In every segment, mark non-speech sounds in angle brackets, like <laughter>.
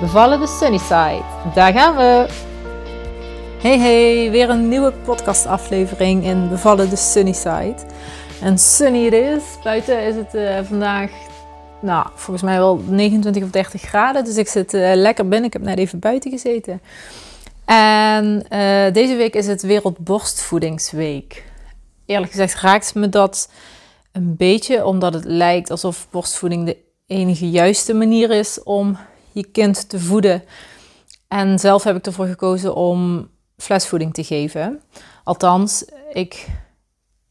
Bevallen de Sunnyside. Daar gaan we! Hey hey, weer een nieuwe podcastaflevering in Bevallen de Sunnyside. En sunny het is. Buiten is het uh, vandaag, nou, volgens mij wel 29 of 30 graden. Dus ik zit uh, lekker binnen. Ik heb net even buiten gezeten. En uh, deze week is het Wereldborstvoedingsweek. Eerlijk gezegd raakt me dat een beetje, omdat het lijkt alsof borstvoeding de enige juiste manier is om je kind te voeden. En zelf heb ik ervoor gekozen om flesvoeding te geven. Althans, ik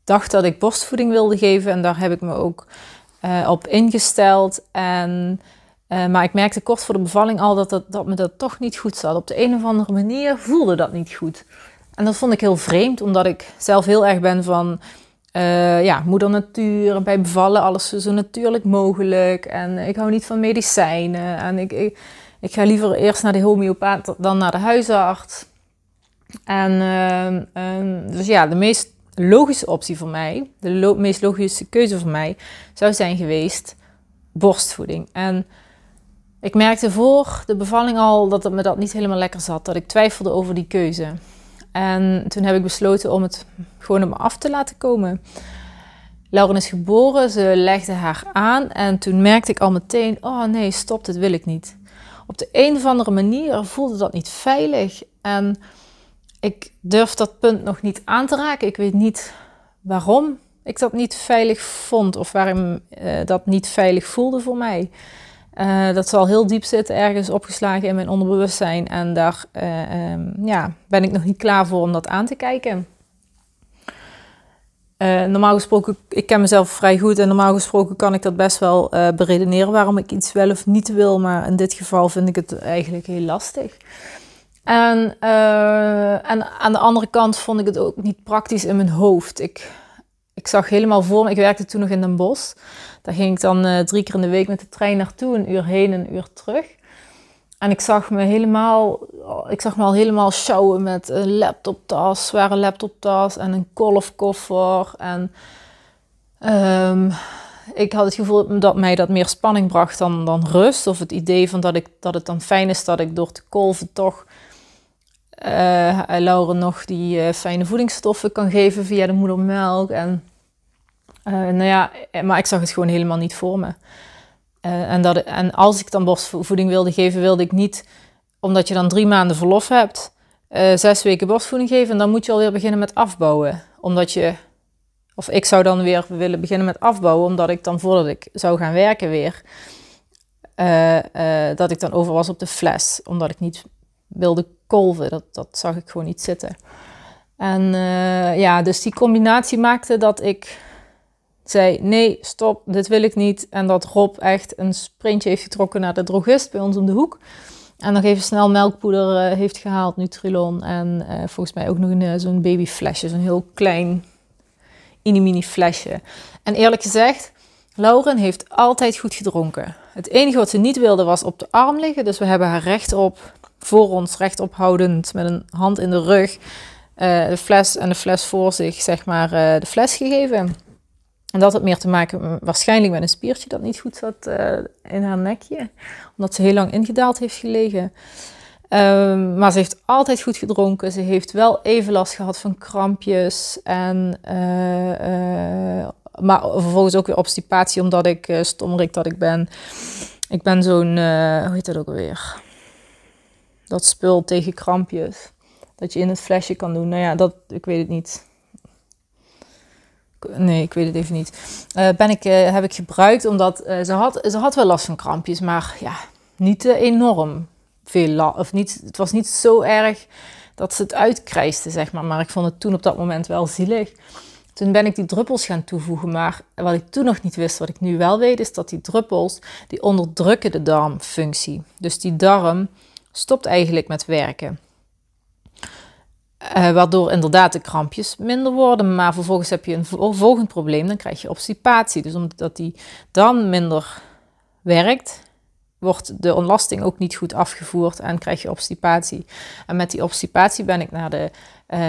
dacht dat ik borstvoeding wilde geven en daar heb ik me ook uh, op ingesteld. En, uh, maar ik merkte kort voor de bevalling al dat, dat, dat me dat toch niet goed zat. Op de een of andere manier voelde dat niet goed. En dat vond ik heel vreemd, omdat ik zelf heel erg ben van uh, ja, moeder natuur, bij bevallen alles zo natuurlijk mogelijk. En ik hou niet van medicijnen. En ik, ik, ik ga liever eerst naar de homeopaat dan naar de huisarts. En uh, dus ja, de meest logische optie voor mij, de meest logische keuze voor mij, zou zijn geweest borstvoeding. En ik merkte voor de bevalling al dat het me dat niet helemaal lekker zat. Dat ik twijfelde over die keuze. En toen heb ik besloten om het gewoon op me af te laten komen. Lauren is geboren, ze legde haar aan en toen merkte ik al meteen: oh nee, stop, dit wil ik niet. Op de een of andere manier voelde dat niet veilig en ik durf dat punt nog niet aan te raken. Ik weet niet waarom ik dat niet veilig vond of waarom uh, dat niet veilig voelde voor mij. Uh, dat zal heel diep zitten, ergens opgeslagen in mijn onderbewustzijn. En daar uh, um, ja, ben ik nog niet klaar voor om dat aan te kijken. Uh, normaal gesproken, ik ken mezelf vrij goed en normaal gesproken kan ik dat best wel beredeneren waarom ik iets wel of niet wil. Maar in dit geval vind ik het eigenlijk heel lastig. En, en aan de andere kant vond ik het ook niet praktisch in mijn hoofd. Ik, ik zag helemaal voor me, ik werkte toen nog in Den Bosch. Daar ging ik dan uh, drie keer in de week met de trein naartoe, een uur heen en een uur terug. En ik zag me helemaal, ik zag me al helemaal sjouwen met een laptoptas, zware laptoptas en een kolfkoffer. En um, ik had het gevoel dat mij dat meer spanning bracht dan, dan rust. Of het idee van dat, ik, dat het dan fijn is dat ik door te kolven toch uh, nog die uh, fijne voedingsstoffen kan geven via de moedermelk. En uh, nou ja, maar ik zag het gewoon helemaal niet voor me. Uh, en, dat, en als ik dan borstvoeding wilde geven, wilde ik niet, omdat je dan drie maanden verlof hebt, zes weken borstvoeding geven. En dan moet je alweer beginnen met afbouwen. Omdat je, of ik zou dan weer willen beginnen met afbouwen, omdat ik dan voordat ik zou gaan werken weer, dat ik dan over was op de fles. Omdat ik niet wilde kolven. Dat, dat zag ik gewoon niet zitten. En ja, dus die combinatie maakte dat ik zei: Nee, stop, dit wil ik niet. En dat Rob echt een sprintje heeft getrokken naar de drogist bij ons om de hoek. En nog even snel melkpoeder uh, heeft gehaald, Nutrilon. En uh, volgens mij ook nog een, uh, zo'n babyflesje, zo'n heel klein mini-mini flesje. En eerlijk gezegd, Lauren heeft altijd goed gedronken. Het enige wat ze niet wilde was op de arm liggen. Dus we hebben haar rechtop, voor ons, rechtop houdend, met een hand in de rug, de fles en de fles voor zich, zeg maar, de fles gegeven. En dat had meer te maken waarschijnlijk met een spiertje dat niet goed zat uh, in haar nekje. Omdat ze heel lang ingedaald heeft gelegen. Um, maar ze heeft altijd goed gedronken. Ze heeft wel even last gehad van krampjes. En, uh, uh, maar vervolgens ook weer obstipatie, omdat ik uh, stommerik dat ik ben. Ik ben zo'n, hoe heet dat ook alweer? Dat spul tegen krampjes. Dat je in het flesje kan doen. Nou ja, dat, ik weet het niet. Nee, ik weet het even niet. Uh, ben ik, uh, heb ik gebruikt omdat uh, ze, had, ze had wel last van krampjes, maar ja, niet enorm veel Of niet, het was niet zo erg dat ze het uitkrijste, zeg maar. Maar ik vond het toen op dat moment wel zielig. Toen ben ik die druppels gaan toevoegen. Maar wat ik toen nog niet wist, wat ik nu wel weet, is dat die druppels, die onderdrukken de darmfunctie. Dus die darm stopt eigenlijk met werken. Uh, waardoor inderdaad de krampjes minder worden. Maar vervolgens heb je een volgend probleem. Dan krijg je obstipatie. Dus omdat die dan minder werkt, wordt de ontlasting ook niet goed afgevoerd en krijg je obstipatie. En met die obstipatie ben ik naar, de, uh,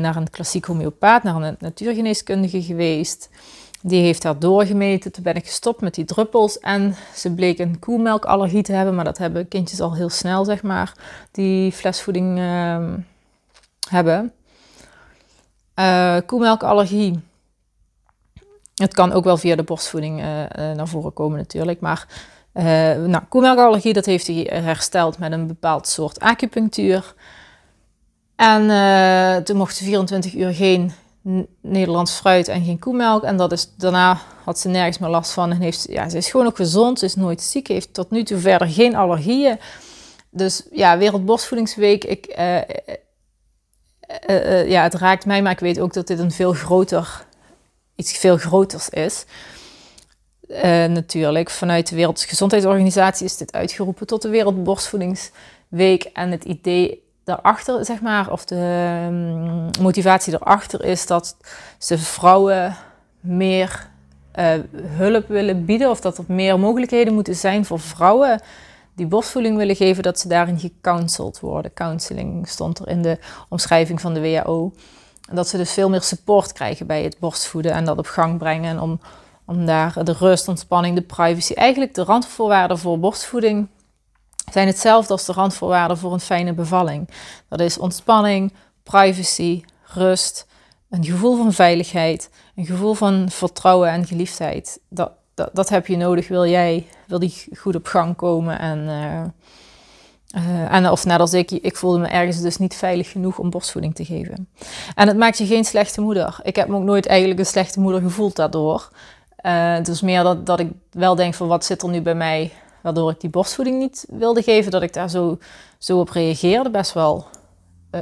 naar een klassiek homeopaat, naar een natuurgeneeskundige geweest. Die heeft daar doorgemeten. Toen ben ik gestopt met die druppels. En ze bleek een koemelkallergie te hebben. Maar dat hebben kindjes al heel snel, zeg maar. Die flesvoeding uh, hebben. Uh, koemelkallergie. Het kan ook wel via de borstvoeding uh, naar voren komen natuurlijk. Maar nou, koemelkallergie, dat heeft hij hersteld met een bepaald soort acupunctuur. En toen mocht ze 24 uur geen Nederlands fruit en geen koemelk. En dat is, daarna had ze nergens meer last van. En heeft, ja, ze is gewoon ook gezond, ze is nooit ziek, heeft tot nu toe verder geen allergieën. Dus ja, Wereldborstvoedingsweek, ik, uh, uh, ja, het raakt mij, maar ik weet ook dat dit een veel groter, iets veel groters is. natuurlijk, vanuit de Wereldgezondheidsorganisatie is dit uitgeroepen tot de Wereldborstvoedingsweek. En het idee daarachter, zeg maar, of de um, motivatie erachter is dat ze vrouwen meer hulp willen bieden of dat er meer mogelijkheden moeten zijn voor vrouwen die borstvoeding willen geven, dat ze daarin gecounseld worden. Counseling stond er in de omschrijving van de WHO. En dat ze dus veel meer support krijgen bij het borstvoeden en dat op gang brengen om, om daar de rust, ontspanning, de privacy, eigenlijk de randvoorwaarden voor borstvoeding zijn hetzelfde als de randvoorwaarden voor een fijne bevalling. Dat is ontspanning, privacy, rust, een gevoel van veiligheid, een gevoel van vertrouwen en geliefdheid. Dat, dat, dat heb je nodig, wil jij, wil die goed op gang komen. En, uh, uh, en of net als ik, ik voelde me ergens dus niet veilig genoeg om borstvoeding te geven. En het maakt je geen slechte moeder. Ik heb me ook nooit eigenlijk een slechte moeder gevoeld daardoor. Uh, het is meer dat, dat ik wel denk van wat zit er nu bij mij waardoor ik die borstvoeding niet wilde geven, dat ik daar zo, zo op reageerde. Best wel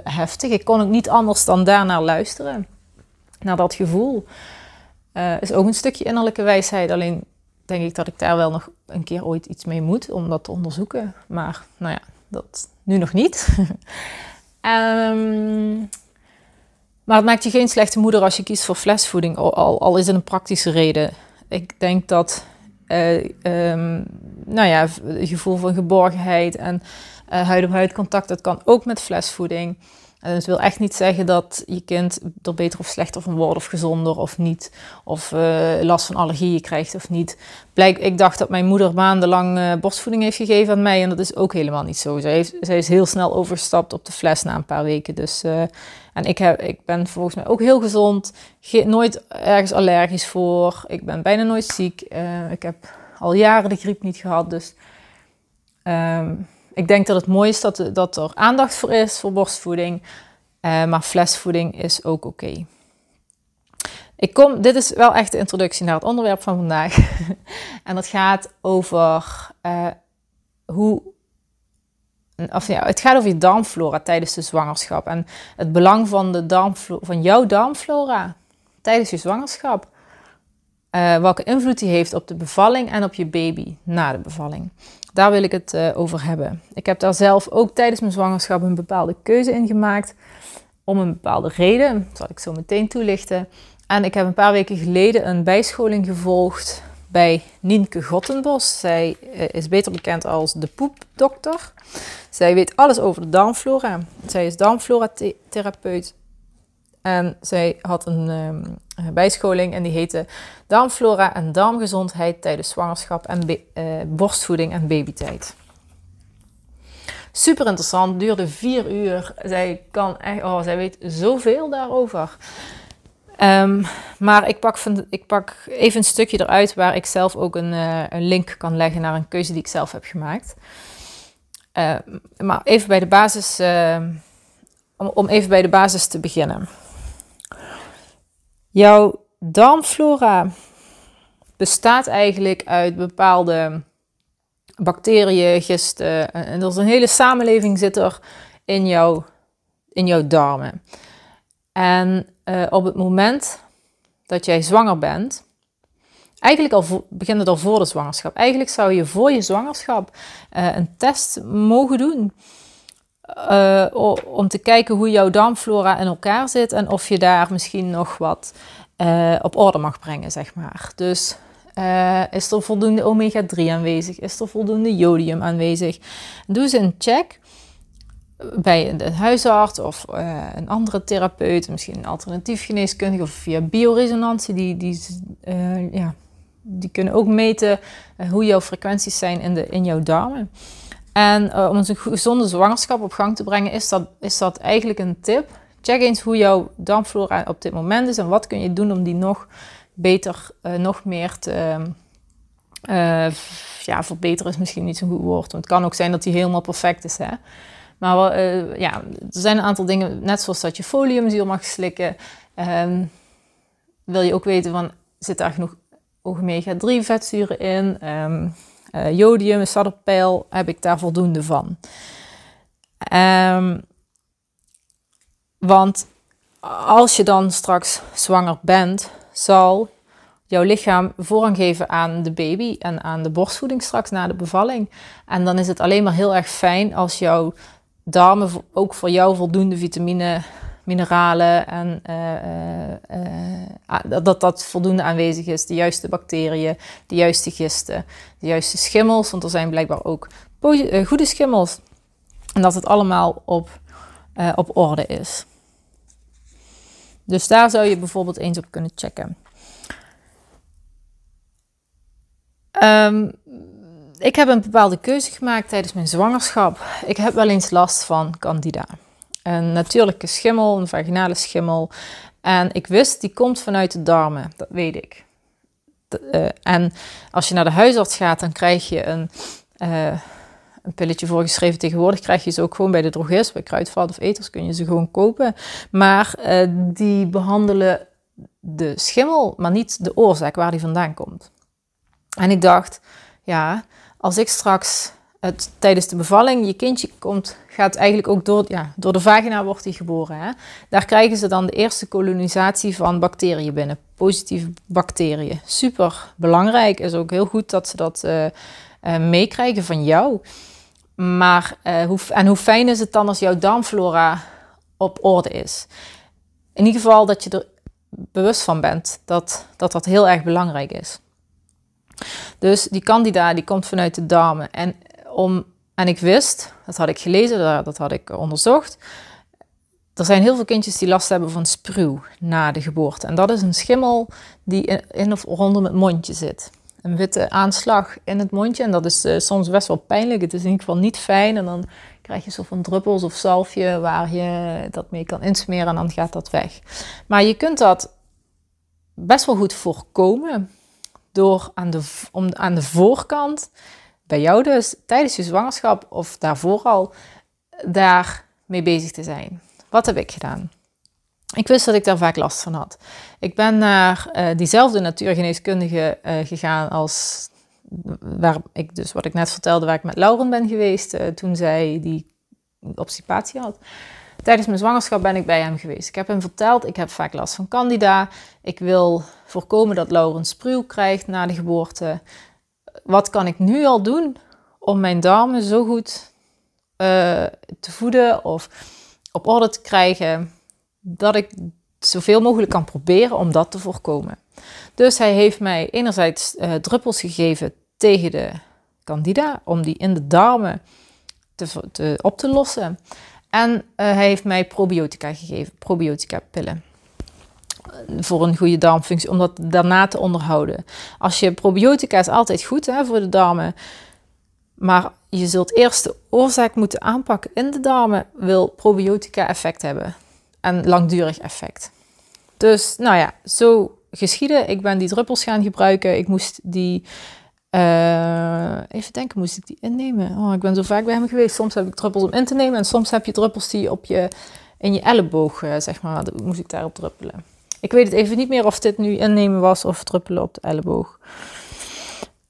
heftig. Ik kon ook niet anders dan daarnaar luisteren. Naar dat gevoel. Uh, is ook een stukje innerlijke wijsheid. Alleen denk ik dat ik daar wel nog een keer ooit iets mee moet om dat te onderzoeken. Maar nou ja, dat nu nog niet. um, <laughs> maar het maakt je geen slechte moeder als je kiest voor flesvoeding, al, al is het een praktische reden. Ik denk dat uh, nou ja, gevoel van geborgenheid en uh, huid-op-huid contact. Dat kan ook met flesvoeding. En dat wil echt niet zeggen dat je kind er beter of slechter van wordt, of gezonder of niet. Of uh, last van allergieën krijgt of niet. Blijk, ik dacht dat mijn moeder maandenlang uh, borstvoeding heeft gegeven aan mij. En dat is ook helemaal niet zo. Zij, heeft, is heel snel overgestapt op de fles na een paar weken. Dus, en ik, heb, ik ben volgens mij ook heel gezond. Ge nooit ergens allergisch voor. Ik ben bijna nooit ziek. ik heb al jaren de griep niet gehad. Dus um, ik denk dat het mooi is dat, dat er aandacht voor is voor borstvoeding. Uh, maar flesvoeding is ook oké. Ik kom, dit is wel echt de introductie naar het onderwerp van vandaag. <laughs> en dat gaat over uh, hoe. Of ja, het gaat over je darmflora tijdens de zwangerschap. En het belang van, de darmflora, van jouw darmflora tijdens je zwangerschap. Uh, welke invloed die heeft op de bevalling en op je baby na de bevalling. Daar wil ik het uh, over hebben. Ik heb daar zelf ook tijdens mijn zwangerschap een bepaalde keuze in gemaakt. Om een bepaalde reden. Dat zal ik zo meteen toelichten. En ik heb een paar weken geleden een bijscholing gevolgd bij Nienke Gottenbos. Zij uh, is beter bekend als de poepdokter. Zij weet alles over de darmflora. Zij is darmflora-therapeut en zij had een uh, bijscholing en die heette Darmflora en Darmgezondheid tijdens zwangerschap en uh, borstvoeding en babytijd. Super interessant, duurde vier uur. Zij kan echt, oh, zij weet zoveel daarover. Um, maar ik pak, van, ik pak even een stukje eruit waar ik zelf ook een, uh, een link kan leggen naar een keuze die ik zelf heb gemaakt. Uh, maar even bij de basis, om, om even bij de basis te beginnen. Jouw darmflora bestaat eigenlijk uit bepaalde bacteriën, gisten. En er is een hele samenleving zit er in jouw, in jouw darmen. En uh, op het moment dat jij zwanger bent eigenlijk al begint het al voor de zwangerschap. Eigenlijk zou je voor je zwangerschap uh, een test mogen doen. Uh, om te kijken hoe jouw darmflora in elkaar zit en of je daar misschien nog wat uh, op orde mag brengen, zeg maar. Dus is er voldoende omega-3 aanwezig? Is er voldoende jodium aanwezig? Doe eens een check bij de huisarts of een andere therapeut, misschien een alternatief geneeskundige of via bioresonantie, die, die, ja, die kunnen ook meten hoe jouw frequenties zijn in, de, in jouw darmen. En om een gezonde zwangerschap op gang te brengen, is dat, is dat eigenlijk een tip. Check eens hoe jouw darmflora op dit moment is en wat kun je doen om die nog beter, nog meer te ja, verbeteren is misschien niet zo'n goed woord. Want het kan ook zijn dat die helemaal perfect is. Hè? Maar ja, er zijn een aantal dingen, net zoals dat je foliumzuur mag slikken. Um, wil je ook weten van, zit daar genoeg omega-3 vetzuren in? Um, uh, jodium, sadderpeil, heb ik daar voldoende van? Um, want als je dan straks zwanger bent, zal jouw lichaam voorrang geven aan de baby en aan de borstvoeding straks na de bevalling. En dan is het alleen maar heel erg fijn als jouw darmen ook voor jou voldoende vitamine, mineralen en uh, uh, dat dat voldoende aanwezig is. De juiste bacteriën, de juiste gisten, de juiste schimmels, want er zijn blijkbaar ook goede schimmels. En dat het allemaal op, op orde is. Dus daar zou je bijvoorbeeld eens op kunnen checken. Um, ik heb een bepaalde keuze gemaakt tijdens mijn zwangerschap. Ik heb wel eens last van candida. Een natuurlijke schimmel, een vaginale schimmel. En ik wist, die komt vanuit de darmen. Dat weet ik. Uh, en als je naar de huisarts gaat, dan krijg je een, uh, een pilletje voorgeschreven. Tegenwoordig krijg je ze ook gewoon bij de drogist. Bij Kruidvat of Eters kun je ze gewoon kopen. Maar uh, die behandelen de schimmel, maar niet de oorzaak waar die vandaan komt. En ik dacht, ja, als ik straks het, tijdens de bevalling, je kindje komt, gaat eigenlijk ook door, ja, door de vagina wordt hij geboren. Hè? Daar krijgen ze dan de eerste kolonisatie van bacteriën binnen, positieve bacteriën. Super belangrijk, is ook heel goed dat ze dat uh, uh, meekrijgen van jou. Maar uh, hoe, en hoe fijn is het dan als jouw darmflora op orde is? In ieder geval dat je er bewust van bent dat dat, dat heel erg belangrijk is. Dus die candida die komt vanuit de darmen. En, om, en ik wist, dat had ik gelezen, dat had ik onderzocht. Er zijn heel veel kindjes die last hebben van spruw na de geboorte. En dat is een schimmel die in, of rondom het mondje zit. Een witte aanslag in het mondje. En dat is uh, soms best wel pijnlijk. Het is in ieder geval niet fijn. En dan krijg je zo van druppels of zalfje waar je dat mee kan insmeren. En dan gaat dat weg. Maar je kunt dat best wel goed voorkomen door aan de, om aan de voorkant, bij jou dus, tijdens je zwangerschap of daarvoor al, daar mee bezig te zijn. Wat heb ik gedaan? Ik wist dat ik daar vaak last van had. Ik ben naar uh, diezelfde natuurgeneeskundige uh, gegaan als waar ik dus wat ik net vertelde, waar ik met Lauren ben geweest uh, toen zij die obstipatie had. Tijdens mijn zwangerschap ben ik bij hem geweest. Ik heb hem verteld, ik heb vaak last van candida. Ik wil voorkomen dat Laurens spruw krijgt na de geboorte. Wat kan ik nu al doen om mijn darmen zo goed uh, te voeden of op orde te krijgen dat ik zoveel mogelijk kan proberen om dat te voorkomen. Dus hij heeft mij enerzijds uh, druppels gegeven tegen de candida om die in de darmen te, op te lossen. En uh, hij heeft mij probiotica gegeven, probiotica pillen. Voor een goede darmfunctie, om dat daarna te onderhouden. Als je probiotica is altijd goed hè, voor de darmen. Maar je zult eerst de oorzaak moeten aanpakken in de darmen, wil probiotica effect hebben. En langdurig effect. Dus nou ja, zo geschieden. Ik ben die druppels gaan gebruiken. Ik moest die uh, even denken, moest ik die innemen? Oh, ik ben zo vaak bij hem geweest. Soms heb ik druppels om in te nemen en soms heb je druppels die op je, in je elleboog, uh, zeg maar, moest ik daarop druppelen. Ik weet het even niet meer of dit nu innemen was of druppelen op de elleboog.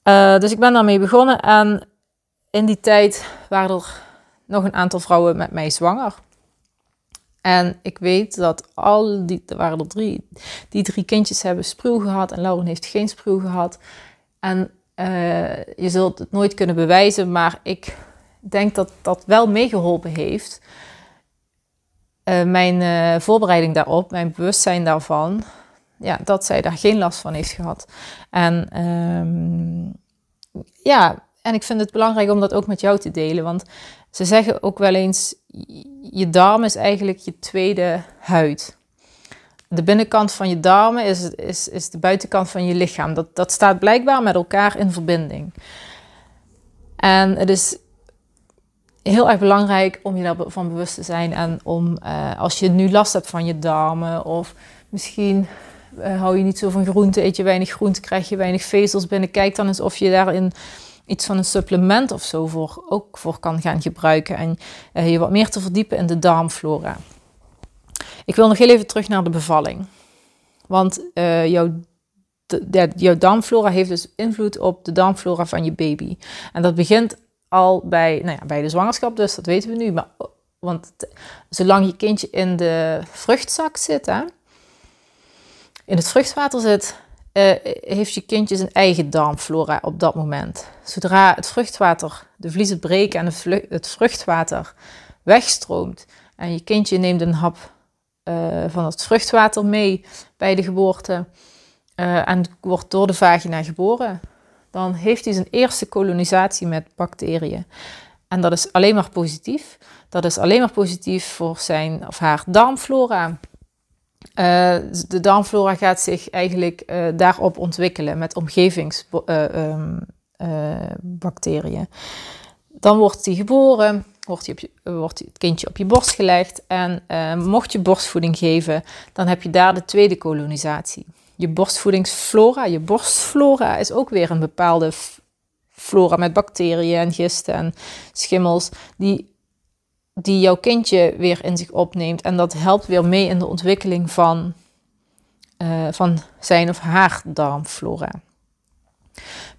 Uh, dus ik ben daarmee begonnen en in die tijd waren er nog een aantal vrouwen met mij zwanger. En ik weet dat al die, er waren er drie, die drie kindjes hebben sproe gehad en Lauren heeft geen sproe gehad. En uh, je zult het nooit kunnen bewijzen, maar ik denk dat dat wel meegeholpen heeft. Uh, mijn uh, voorbereiding daarop, mijn bewustzijn daarvan, ja, dat zij daar geen last van heeft gehad. En um, ja, en ik vind het belangrijk om dat ook met jou te delen, want ze zeggen ook wel eens, je darm is eigenlijk je tweede huid. De binnenkant van je darmen is, is, is de buitenkant van je lichaam. Dat, dat staat blijkbaar met elkaar in verbinding. En het is heel erg belangrijk om je daarvan bewust te zijn. En om uh, als je nu last hebt van je darmen of misschien uh, hou je niet zo van groente, eet je weinig groente, krijg je weinig vezels binnen. Kijk dan eens of je daarin iets van een supplement of zo voor, ook voor kan gaan gebruiken. En uh, je wat meer te verdiepen in de darmflora. Ik wil nog heel even terug naar de bevalling. Want jouw, jouw darmflora heeft dus invloed op de darmflora van je baby. En dat begint al bij, nou ja, bij de zwangerschap, dus dat weten we nu. Maar, want zolang je kindje in de vruchtzak zit, hè, in het vruchtwater zit, uh, heeft je kindje zijn eigen darmflora op dat moment. Zodra het vruchtwater, de vliezen breken en het vruchtwater wegstroomt en je kindje neemt een hap uh, van het vruchtwater mee bij de geboorte uh, en wordt door de vagina geboren, dan heeft hij zijn eerste kolonisatie met bacteriën. En dat is alleen maar positief. Dat is alleen maar positief voor zijn of haar darmflora. Uh, de darmflora gaat zich eigenlijk uh, daarop ontwikkelen met omgevingsbacteriën. Uh, um, dan wordt hij geboren, wordt, wordt, het kindje op je borst gelegd en mocht je borstvoeding geven, dan heb je daar de tweede kolonisatie. Je borstvoedingsflora, je borstflora is ook weer een bepaalde flora met bacteriën en gisten en schimmels die die jouw kindje weer in zich opneemt. En dat helpt weer mee in de ontwikkeling van, uh, van zijn of haar darmflora.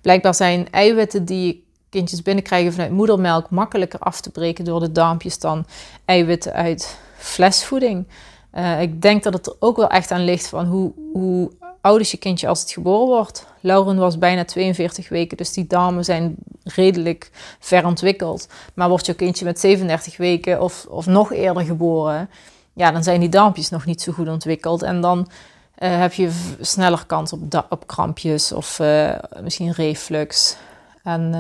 Blijkbaar zijn eiwitten die kindjes binnenkrijgen vanuit moedermelk makkelijker af te breken door de darmpjes dan eiwitten uit flesvoeding. Uh, ik denk dat het er ook wel echt aan ligt van hoe, hoe oud is je kindje als het geboren wordt. Lauren was bijna 42 weken, dus die darmen zijn redelijk ver ontwikkeld. Maar wordt je kindje met 37 weken of, of nog eerder geboren, ja, dan zijn die darmpjes nog niet zo goed ontwikkeld. En dan uh, heb je sneller kans op, op krampjes of uh, misschien reflux. En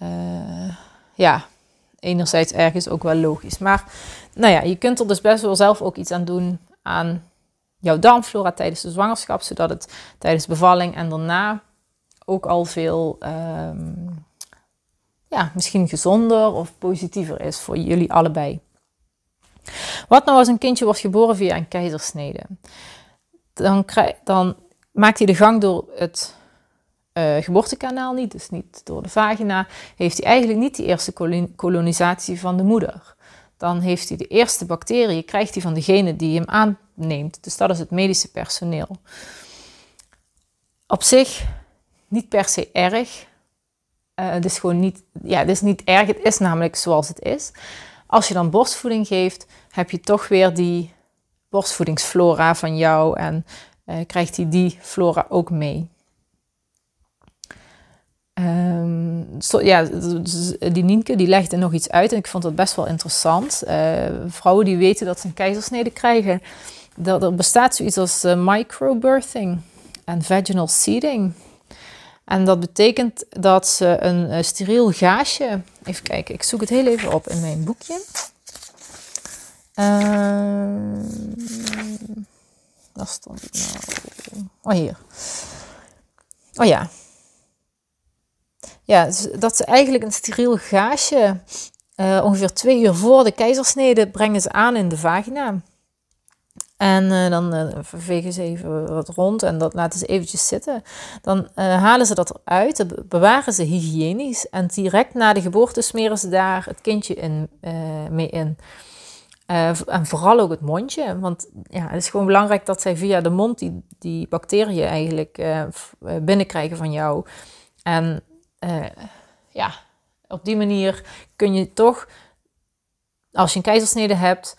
uh, ja, enerzijds ergens ook wel logisch. Maar nou ja, je kunt er dus best wel zelf ook iets aan doen aan jouw darmflora tijdens de zwangerschap, zodat het tijdens bevalling en daarna ook al veel um, ja, misschien gezonder of positiever is voor jullie allebei. Wat nou als een kindje wordt geboren via een keizersnede? Dan, krijg, dan maakt hij de gang door het uh, geboortekanaal niet, dus niet door de vagina, heeft hij eigenlijk niet die eerste kolonisatie van de moeder. Dan heeft hij de eerste bacteriën, krijgt hij van degene die hem aanneemt. Dus dat is het medische personeel. Op zich niet per se erg. Uh, het is gewoon niet, ja, het is niet erg. Het is namelijk zoals het is. Als je dan borstvoeding geeft, heb je toch weer die borstvoedingsflora van jou en uh, krijgt hij die flora ook mee. So, ja, die Nienke die legde nog iets uit en ik vond dat best wel interessant. Uh, vrouwen die weten dat ze een keizersnede krijgen, dat er bestaat zoiets als uh, microbirthing en vaginal seeding. En dat betekent dat ze een uh, steriel gaasje. Even kijken, ik zoek het heel even op in mijn boekje. Uh, waar stond het nou? Oh, hier. Oh ja. Ja, dat ze eigenlijk een steriel gaasje uh, ongeveer twee uur voor de keizersnede brengen ze aan in de vagina. En uh, dan uh, vegen ze even wat rond en dat laten ze eventjes zitten. Dan uh, halen ze dat eruit, bewaren ze hygiënisch. En direct na de geboorte smeren ze daar het kindje in, mee in. en vooral ook het mondje. Want ja, het is gewoon belangrijk dat zij via de mond die, die bacteriën eigenlijk binnenkrijgen van jou. En ja, op die manier kun je toch, als je een keizersnede hebt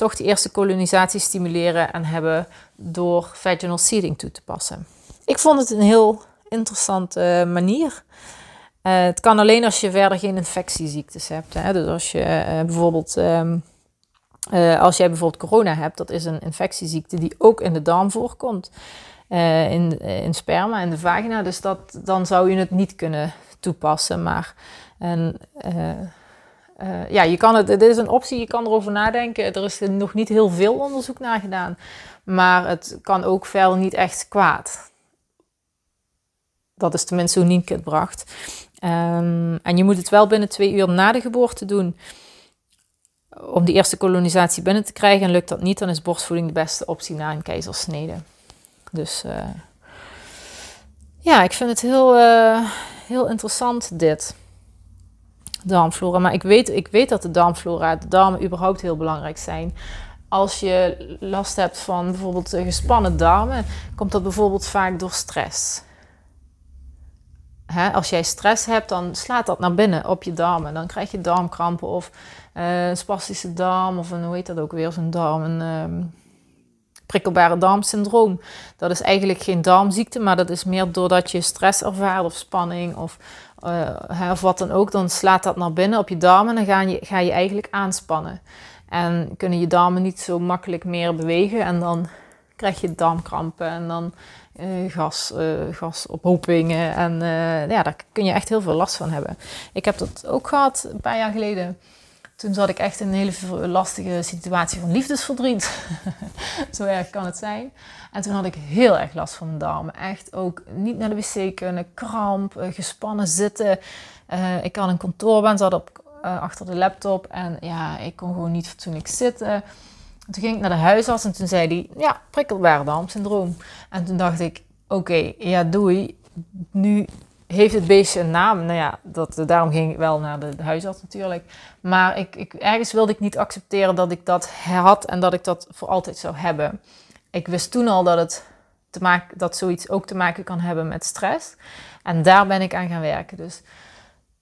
toch die eerste kolonisatie stimuleren en hebben door vaginal seeding toe te passen. Ik vond het een heel interessante manier. Uh, het kan alleen als je verder geen infectieziektes hebt. Hè? Dus als je uh, bijvoorbeeld, uh, als jij bijvoorbeeld corona hebt, dat is een infectieziekte die ook in de darm voorkomt. in, in sperma en de vagina. Dus dat, dan zou je het niet kunnen toepassen. Maar ja, je kan het, het is een optie, je kan erover nadenken. Er is nog niet heel veel onderzoek naar gedaan. Maar het kan ook verder niet echt kwaad. Dat is tenminste hoe Nienke het bracht. Um, en je moet het wel binnen twee uur na de geboorte doen. Om die eerste kolonisatie binnen te krijgen. En lukt dat niet, dan is borstvoeding de beste optie na een keizersnede. Dus uh, ja, ik vind het heel, uh, heel interessant dit. Darmflora. Maar ik weet, ik weet dat de darmflora, de darmen überhaupt heel belangrijk zijn. Als je last hebt van bijvoorbeeld gespannen darmen, komt dat bijvoorbeeld vaak door stress als jij stress hebt, dan slaat dat naar binnen op je darmen. Dan krijg je darmkrampen of uh, spastische darm of een, hoe heet dat ook weer, zo'n darm, een um, prikkelbare darmsyndroom. Dat is eigenlijk geen darmziekte, maar dat is meer doordat je stress ervaart of spanning of, uh, of wat dan ook. Dan slaat dat naar binnen op je darmen en dan ga je, ga je eigenlijk aanspannen. En kunnen je darmen niet zo makkelijk meer bewegen en dan krijg je darmkrampen en dan uh, gas, uh. En ja, daar kun je echt heel veel last van hebben. Ik heb dat ook gehad een paar jaar geleden. Toen zat ik echt in een hele lastige situatie van liefdesverdriet. <laughs> Zo erg kan het zijn. En toen had ik heel erg last van mijn darmen. Echt ook niet naar de wc kunnen, kramp, gespannen zitten. ik had een kantoorbaan, zat op, achter de laptop. En ja, ik kon gewoon niet fatsoenlijk zitten toen ging ik naar de huisarts en toen zei hij, ja, prikkelbare darmsyndroom. En toen dacht ik, oké, ja doei, nu heeft het beestje een naam. Nou ja, dat, daarom ging ik wel naar de, huisarts natuurlijk. Maar ik, ik, ergens wilde ik niet accepteren dat ik dat had en dat ik dat voor altijd zou hebben. Ik wist toen al dat, het te maken, dat zoiets ook te maken kan hebben met stress. En daar ben ik aan gaan werken. Dus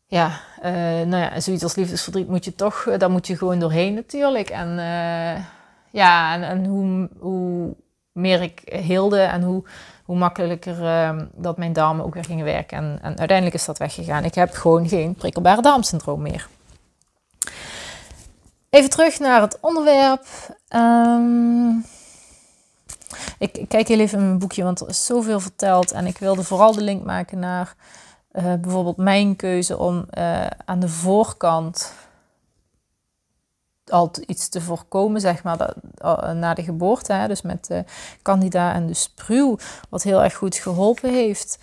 ja, uh, nou ja, zoiets als liefdesverdriet moet je toch, uh, daar moet je gewoon doorheen natuurlijk. En uh, ja, en, hoe, hoe meer ik heelde en hoe, hoe makkelijker uh, dat mijn darmen ook weer gingen werken. En, uiteindelijk is dat weggegaan. Ik heb gewoon geen prikkelbare darmsyndroom meer. Even terug naar het onderwerp. Um, ik, kijk heel even in mijn boekje, want er is zoveel verteld. En ik wilde vooral de link maken naar uh, bijvoorbeeld mijn keuze om uh, aan de voorkant al iets te voorkomen, zeg maar, dat, uh, na de geboorte. Hè, dus met de candida en de spruw, wat heel erg goed geholpen heeft.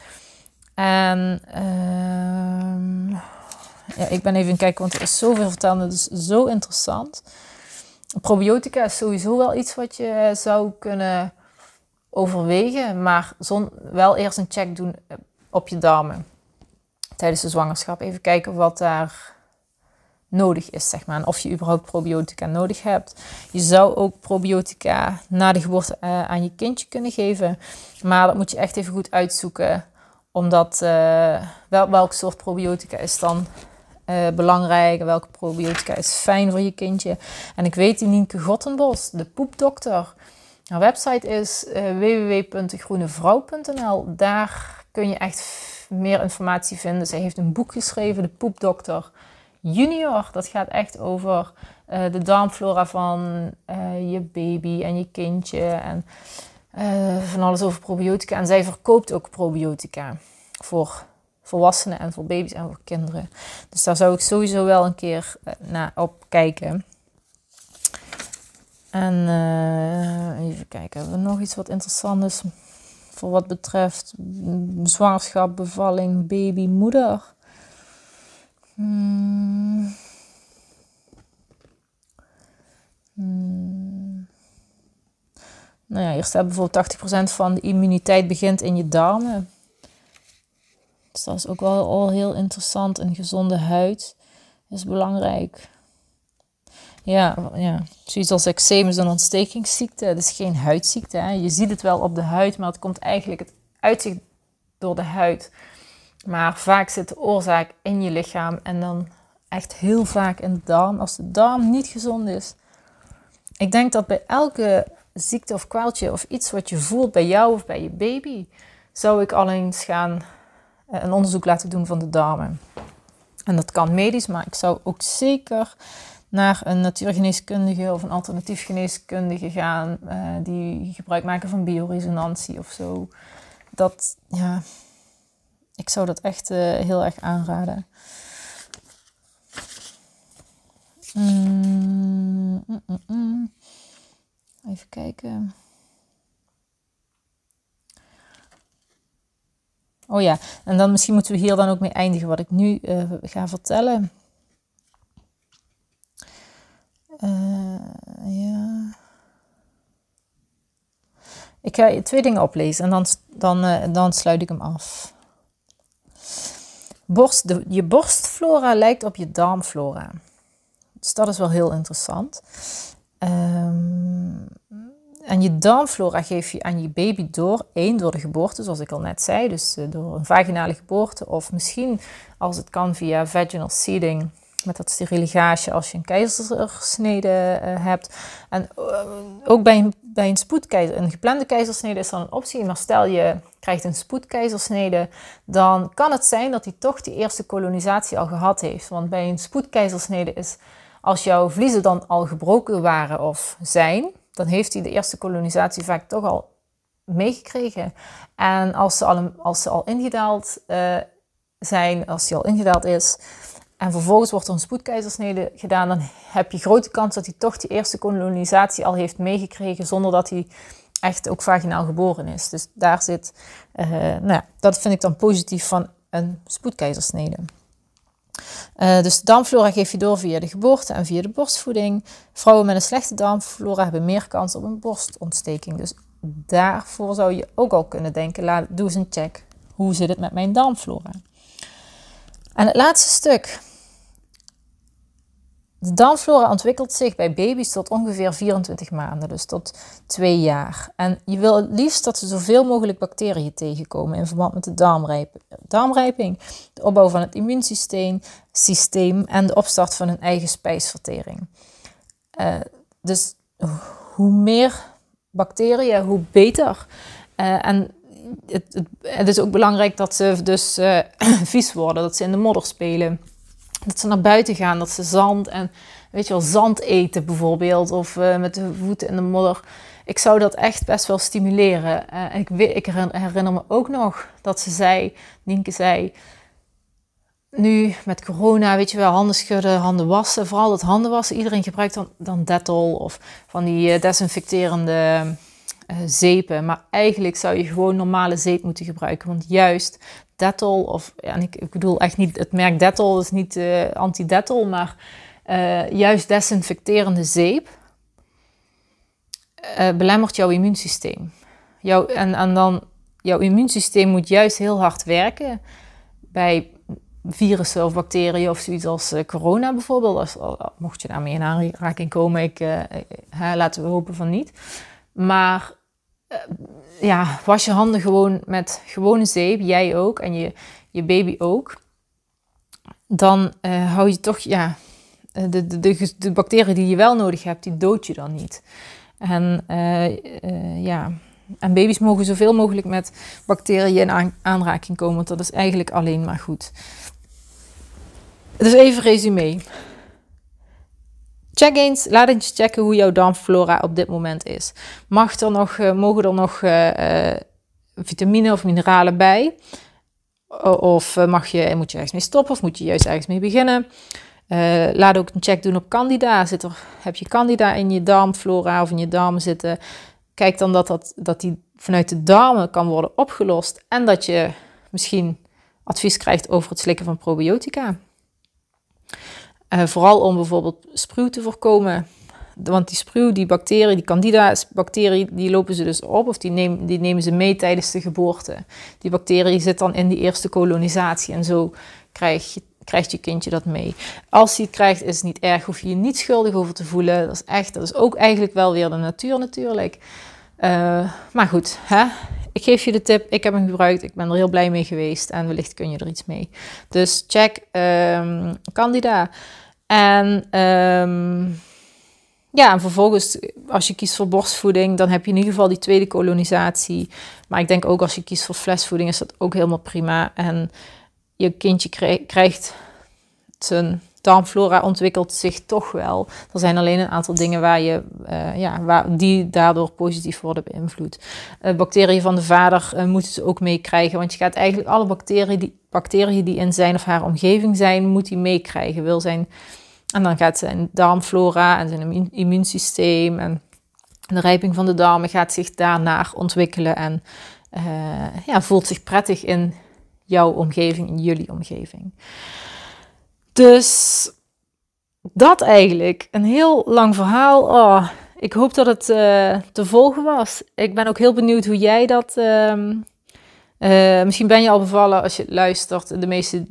En uh, ja, ik ben even kijken, want er is zoveel verteld. Het is zo interessant. Probiotica is sowieso wel iets wat je zou kunnen overwegen, maar zon, wel eerst een check doen op je darmen tijdens de zwangerschap. Even kijken wat daar nodig is, zeg maar. En of je überhaupt probiotica nodig hebt. Je zou ook probiotica na de geboorte uh, aan je kindje kunnen geven. Maar dat moet je echt even goed uitzoeken. Omdat uh, wel, welk soort probiotica is dan uh, belangrijk? Welke probiotica is fijn voor je kindje? En ik weet die Nienke Gottenbos, de poepdokter. Haar website is www.groenevrouw.nl. Daar kun je echt meer informatie vinden. Zij heeft een boek geschreven, De Poepdokter junior. Dat gaat echt over uh, de darmflora van uh, je baby en je kindje. En uh, van alles over probiotica. En zij verkoopt ook probiotica voor volwassenen en voor baby's en voor kinderen. Dus daar zou ik sowieso wel een keer naar op kijken. En even kijken, hebben we nog iets wat interessant is voor wat betreft zwangerschap, bevalling, baby, moeder? Hmm. Hmm. Nou ja, hier staat bijvoorbeeld 80% van de immuniteit begint in je darmen. Dus dat is ook wel al heel interessant. Een gezonde huid is belangrijk. Ja, ja, zoiets als eczeem is een ontstekingsziekte. Het is geen huidziekte. Hè. Je ziet het wel op de huid, maar het komt eigenlijk het uitzicht door de huid. Maar vaak zit de oorzaak in je lichaam en dan echt heel vaak in de darm. Als de darm niet gezond is, ik denk dat bij elke ziekte of kwaaltje of iets wat je voelt bij jou of bij je baby, zou ik al eens gaan eh, een onderzoek laten doen van de darmen. En dat kan medisch, maar ik zou ook zeker naar een natuurgeneeskundige of een alternatief geneeskundige gaan uh, die gebruik maken van bioresonantie of zo. Dat, ja, ik zou dat echt uh, heel erg aanraden. Mm, mm, mm. Even kijken. Oh ja, en dan misschien moeten we hier dan ook mee eindigen wat ik nu uh, ga vertellen. Uh, ja. Ik ga twee dingen oplezen en dan, dan, dan sluit ik hem af. Borst, je borstflora lijkt op je darmflora. Dus dat is wel heel interessant. Um, en je darmflora geef je aan je baby door. één door de geboorte, zoals ik al net zei. Dus uh, door een vaginale geboorte. Of misschien, als het kan, via vaginal seeding. Met dat steriele als je een keizersnede uh, hebt. En uh, ook bij een, bij een spoedkeizer, een geplande keizersnede is dan een optie. Maar stel je krijgt een spoedkeizersnede, dan kan het zijn dat hij toch die eerste kolonisatie al gehad heeft. Want bij een spoedkeizersnede is als jouw vliezen dan al gebroken waren of zijn, dan heeft hij de eerste kolonisatie vaak toch al meegekregen. En als ze al, als ze al ingedaald uh, zijn, als hij al ingedaald is, en vervolgens wordt er een spoedkeizersnede gedaan, dan heb je grote kans dat hij toch die eerste kolonisatie al heeft meegekregen, zonder dat hij echt ook vaginaal geboren is. Dus daar zit, uh, nou ja, dat vind ik dan positief van een spoedkeizersnede. Uh, dus de darmflora geef je door via de geboorte en via de borstvoeding. Vrouwen met een slechte darmflora hebben meer kans op een borstontsteking. Dus daarvoor zou je ook al kunnen denken, laat, doe eens een check. Hoe zit het met mijn darmflora? En het laatste stuk, de darmflora ontwikkelt zich bij baby's tot ongeveer 24 maanden, dus tot 2 jaar. En je wil het liefst dat ze zoveel mogelijk bacteriën tegenkomen in verband met de darmrijping, darmrijping de opbouw van het immuunsysteem systeem en de opstart van hun eigen spijsvertering. Uh, dus hoe meer bacteriën, hoe beter. Uh, en het, het, is ook belangrijk dat ze dus uh, <clears throat> vies worden, dat ze in de modder spelen dat ze naar buiten gaan, dat ze zand en weet je wel, zand eten bijvoorbeeld. Of uh, met de voeten in de modder. Ik zou dat echt best wel stimuleren. Uh, ik, ik, herinner me ook nog dat ze zei, Nienke zei, nu met corona, weet je wel, handen schudden, handen wassen. Vooral dat handen wassen. Iedereen gebruikt dan, dan Dettol of van die uh, desinfecterende zeepen. Maar eigenlijk zou je gewoon normale zeep moeten gebruiken. Want juist Dettol, of ja, ik, ik bedoel echt niet het merk Dettol, is niet uh, anti-Dettol, maar uh, juist desinfecterende zeep uh, belemmert jouw immuunsysteem. Jouw, en, en dan, jouw immuunsysteem moet juist heel hard werken bij virussen of bacteriën of zoiets als corona bijvoorbeeld. Als, mocht je daarmee in aanraking komen, ik, laten we hopen van niet. Maar ja, was je handen gewoon met gewone zeep, jij ook en je, je baby ook. Dan uh, hou je toch, ja, de, de, de, de, bacteriën die je wel nodig hebt, die dood je dan niet. En uh, ja, en baby's mogen zoveel mogelijk met bacteriën in aanraking komen, want dat is eigenlijk alleen maar goed. Dus even resume. Check eens, laat eens checken hoe jouw darmflora op dit moment is. Mag er nog, uh, mogen er nog uh, vitamine of mineralen bij? Of mag je, moet je ergens mee stoppen of moet je juist ergens mee beginnen? laat ook een check doen op candida. Zit er, heb je candida in je darmflora of in je darmen zitten? Kijk dan dat, dat, dat die vanuit de darmen kan worden opgelost. En dat je misschien advies krijgt over het slikken van probiotica. Uh, vooral om bijvoorbeeld spreeuw te voorkomen. Want die spreeuw, die bacterie, die candida-bacterie, die lopen ze dus op of die, nemen, die nemen ze mee tijdens de geboorte. Die bacterie zit dan in die eerste kolonisatie en zo krijg je, krijgt je kindje dat mee. Als hij het krijgt, is het niet erg, hoef je je niet schuldig over te voelen. Dat is echt, dat is ook eigenlijk wel weer de natuur natuurlijk. Uh, maar goed, hè? Ik geef je de tip. Ik heb hem gebruikt. Ik ben er heel blij mee geweest. En wellicht kun je er iets mee. Dus check Candida. En um, ja, en vervolgens, als je kiest voor borstvoeding, dan heb je in ieder geval die tweede kolonisatie. Maar ik denk ook als je kiest voor flesvoeding, is dat ook helemaal prima. En je kindje krijgt zijn darmflora ontwikkelt zich toch wel. Er zijn alleen een aantal dingen waar je, uh, ja, waar, die daardoor positief worden beïnvloed. Uh, bacteriën van de vader uh, moeten ze ook meekrijgen. Want je gaat eigenlijk alle bacteriën die, bacteriën die in zijn of haar omgeving zijn, moet hij meekrijgen. Wil zijn, en dan gaat zijn darmflora en zijn immuunsysteem en de rijping van de darmen gaat zich daarnaar ontwikkelen. En ja, voelt zich prettig in jouw omgeving, in jullie omgeving. Dus dat eigenlijk. Een heel lang verhaal. Oh, ik hoop dat het uh, te volgen was. Ik ben ook heel benieuwd hoe jij dat. Uh, uh, misschien ben je al bevallen als je luistert. De meeste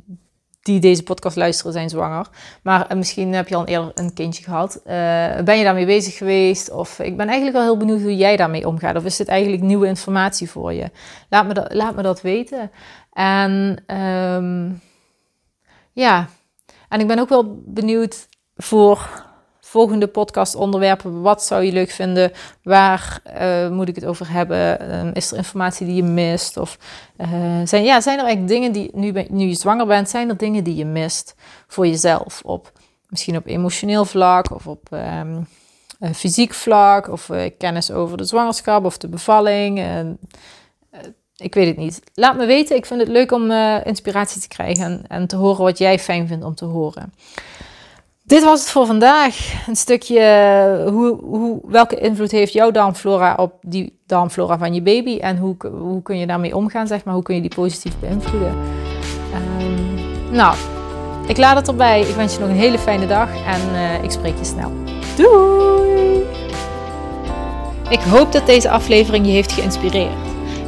die deze podcast luisteren zijn zwanger. Maar uh, misschien heb je al eerder een kindje gehad. ben je daarmee bezig geweest? Of ik ben eigenlijk wel heel benieuwd hoe jij daarmee omgaat. Of is dit eigenlijk nieuwe informatie voor je? Laat me dat, laat me dat weten. En um, ja. En ik ben ook wel benieuwd voor volgende podcast onderwerpen. Wat zou je leuk vinden? Waar uh, moet ik het over hebben? Um, is er informatie die je mist? Of uh, zijn, ja, zijn er eigenlijk dingen die, nu, nu je zwanger bent, zijn er dingen die je mist voor jezelf? Op, misschien op emotioneel vlak of op um, fysiek vlak of kennis over de zwangerschap of de bevalling ik weet het niet. Laat me weten. Ik vind het leuk om uh, inspiratie te krijgen en, en, te horen wat jij fijn vindt om te horen. Dit was het voor vandaag. Een stukje eh, hoe, hoe, welke invloed heeft jouw darmflora op die darmflora van je baby en hoe, hoe kun je daarmee omgaan, zeg maar. Hoe kun je die positief beïnvloeden? Um, nou, ik laat het erbij. Ik wens je nog een hele fijne dag en uh, ik spreek je snel. Doei! Ik hoop dat deze aflevering je heeft geïnspireerd.